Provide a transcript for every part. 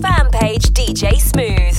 fan page DJ Smooth.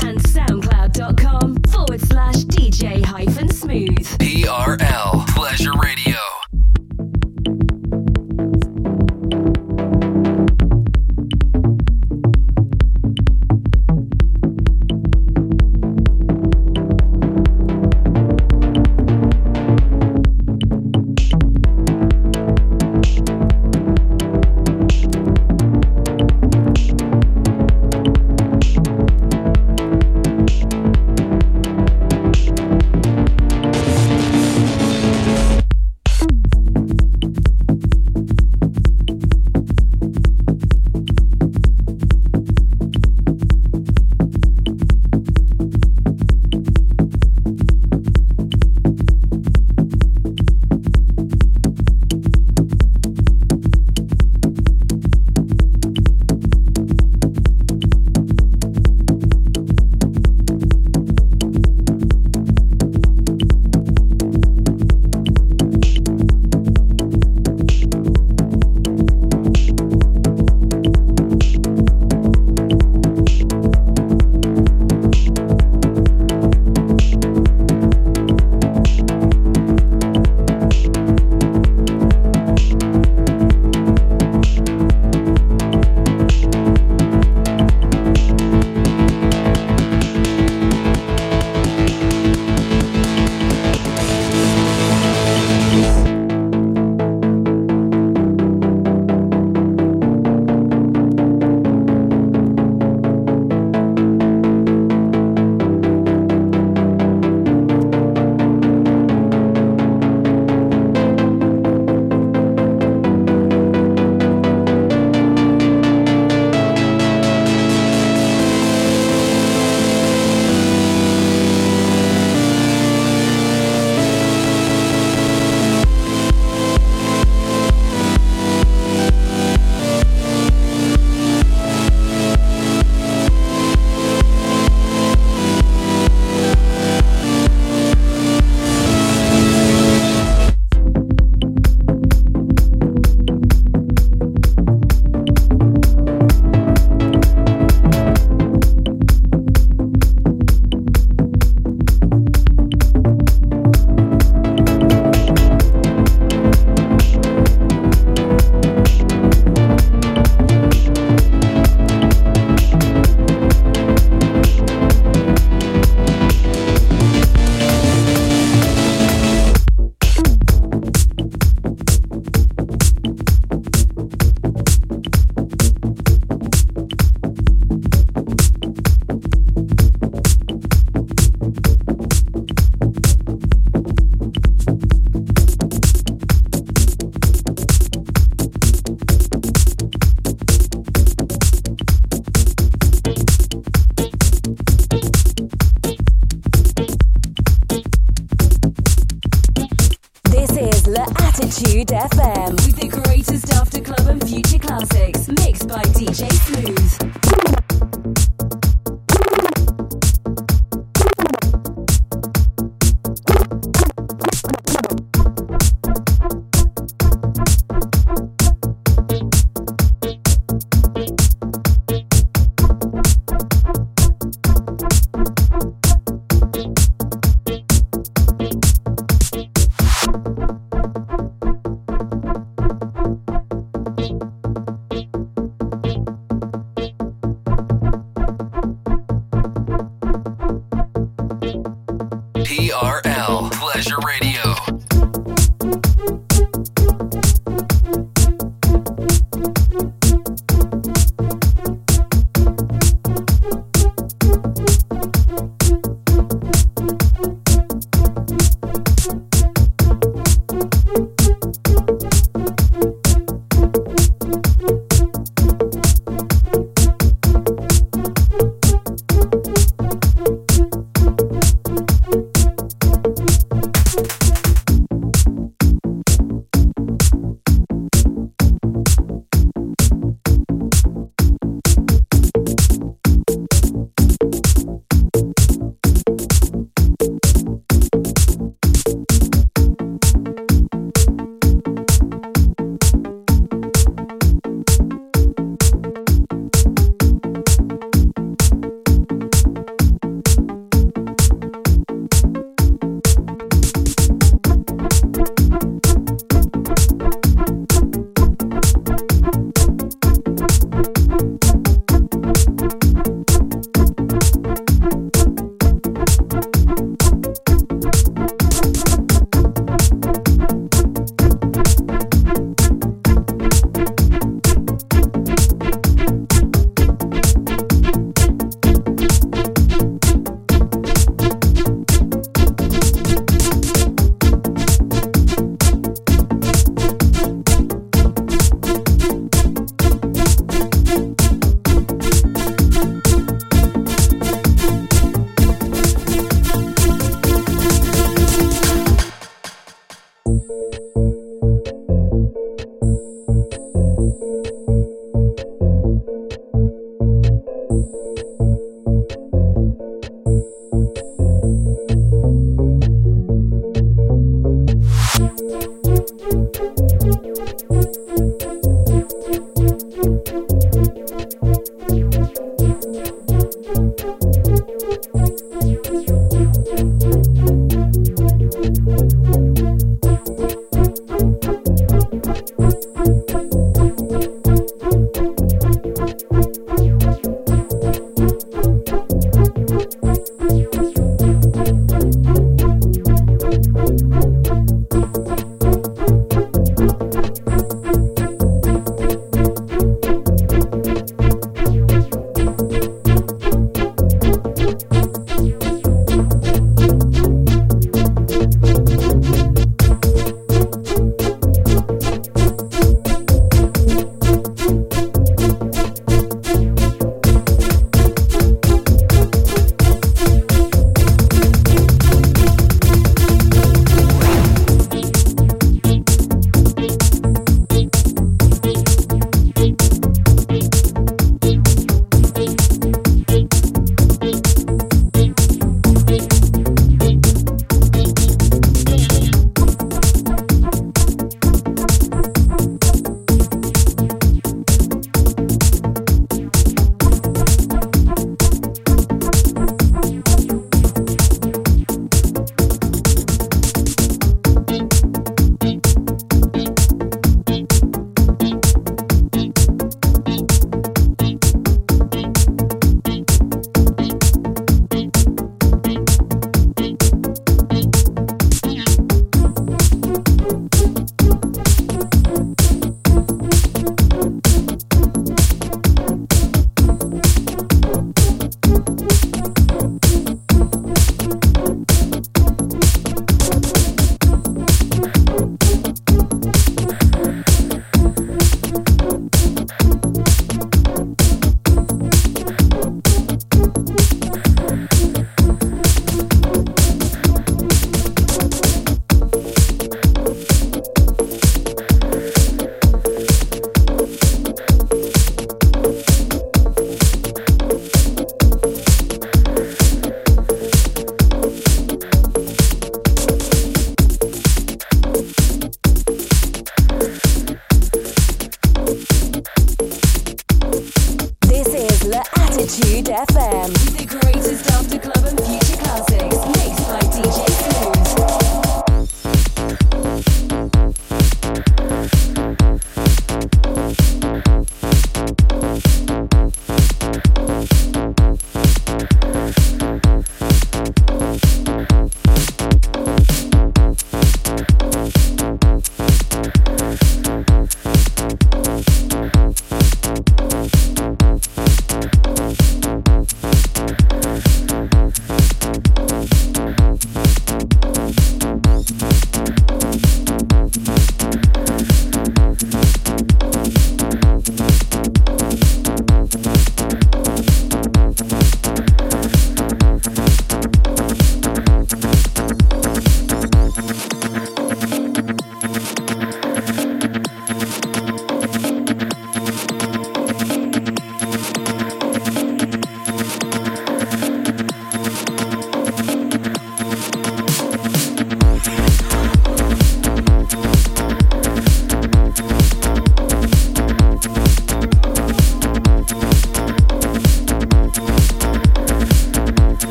smooth.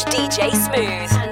DJ Smooth.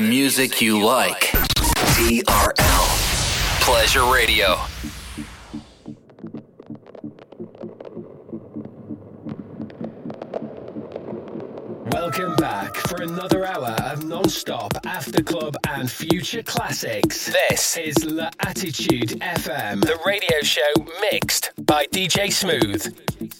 The music you like. TRL. Pleasure Radio. Welcome back for another hour of non-stop after club and future classics. This is La Attitude FM, the radio show mixed by DJ Smooth.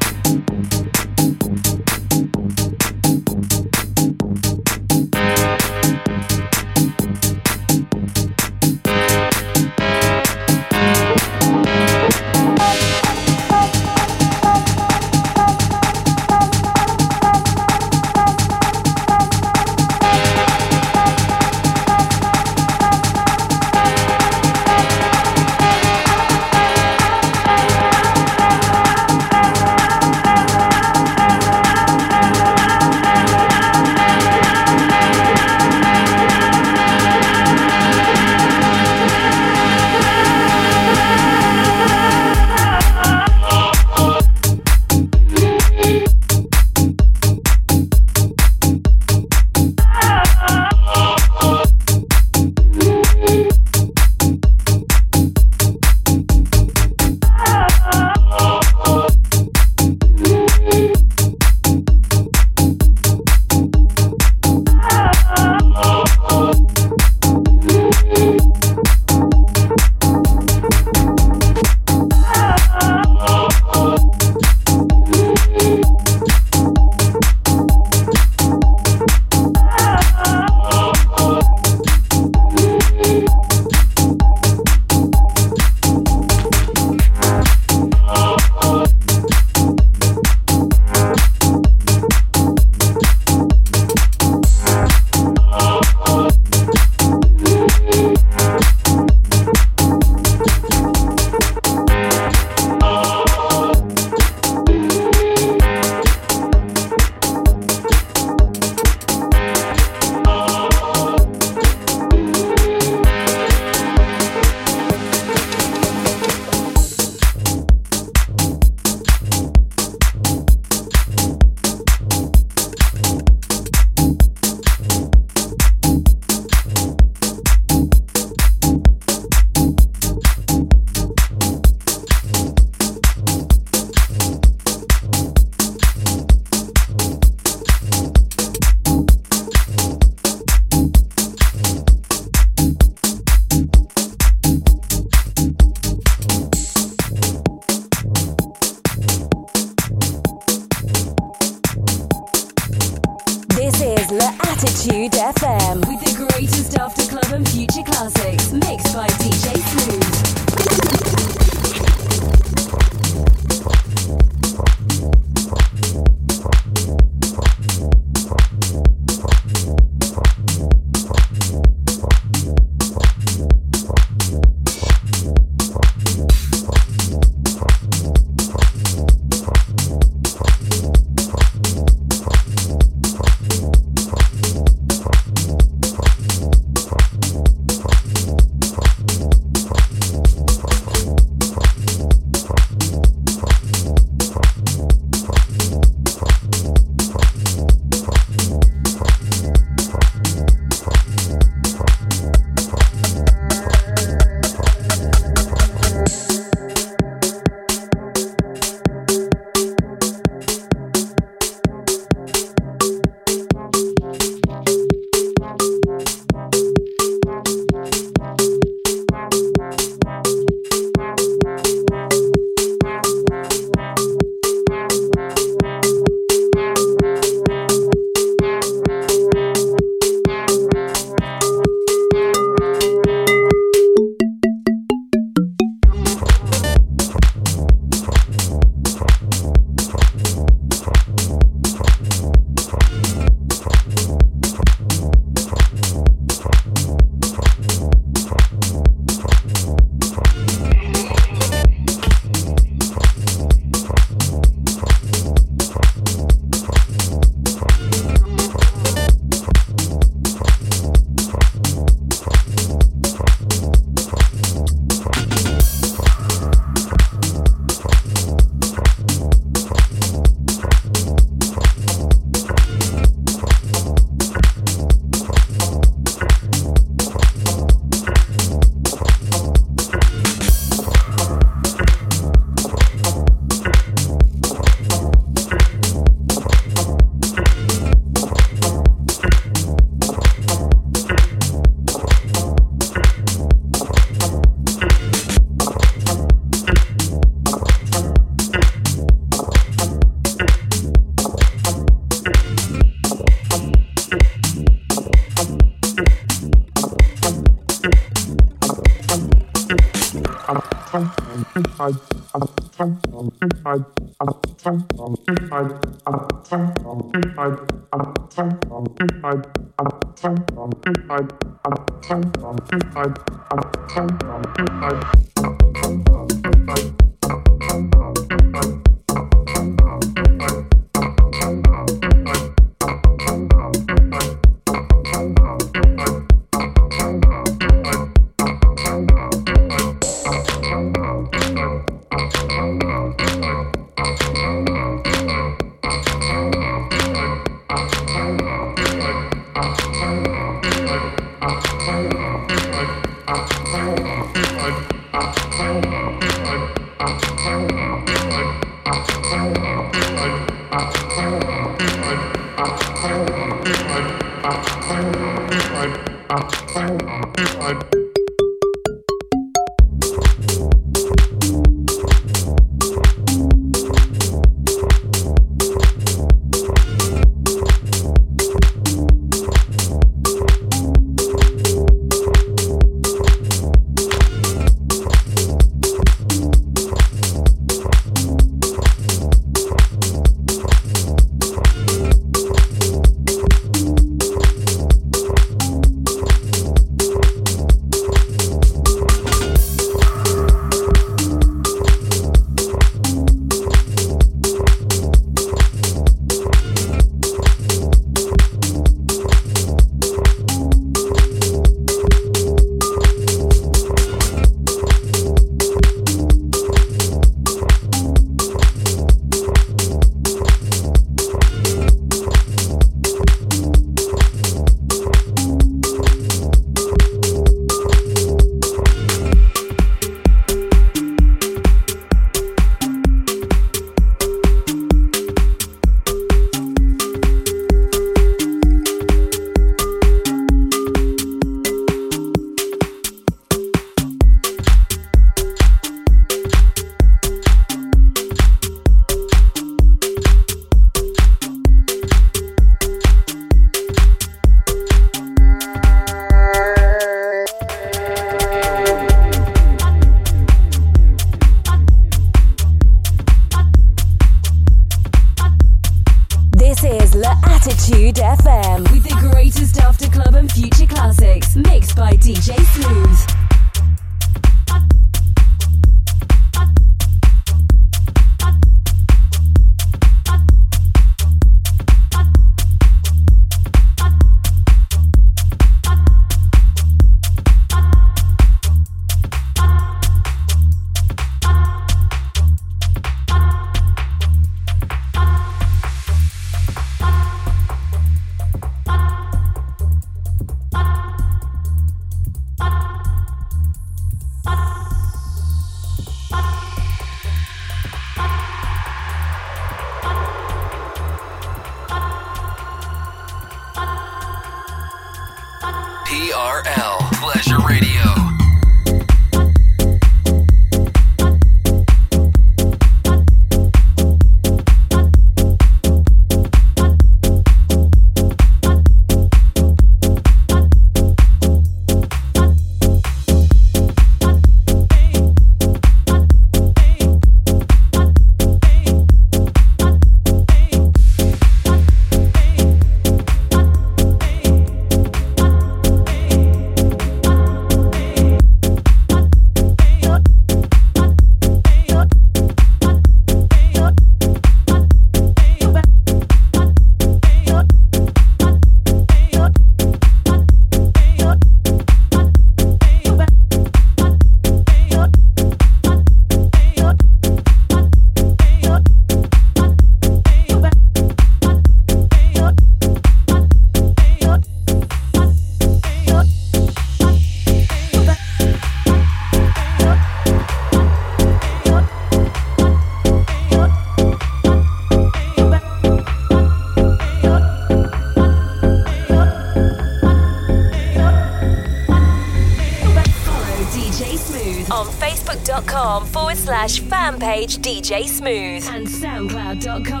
Page DJ Smooth. And soundcloud.com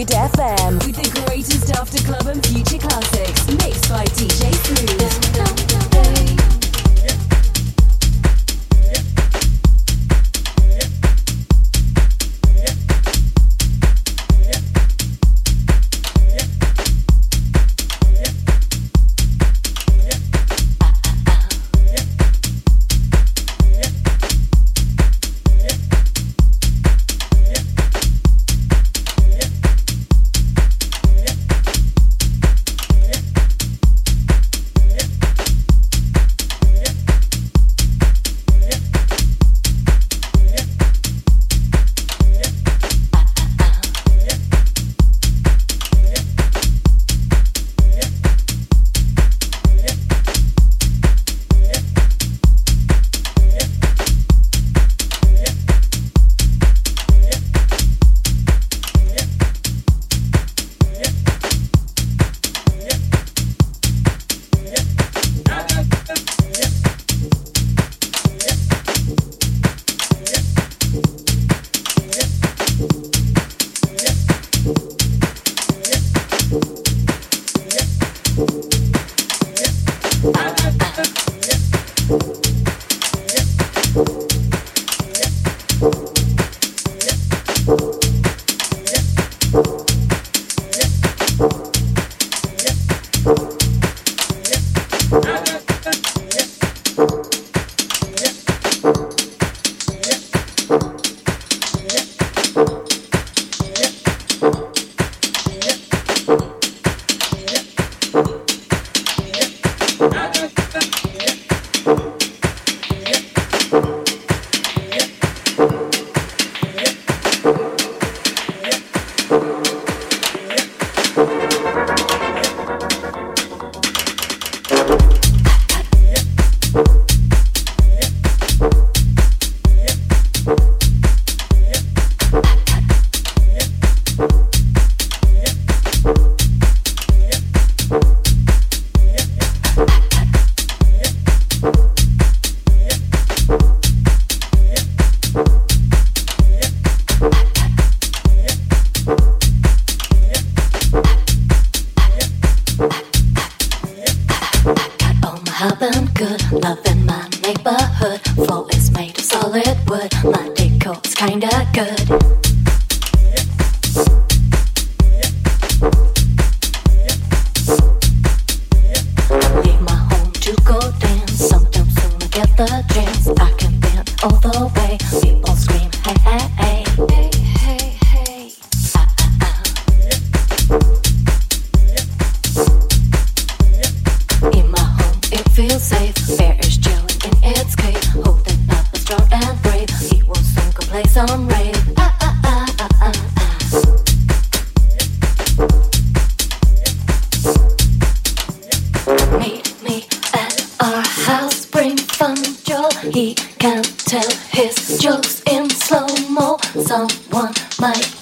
Mood FM. He can tell his jokes in slow mo. Someone might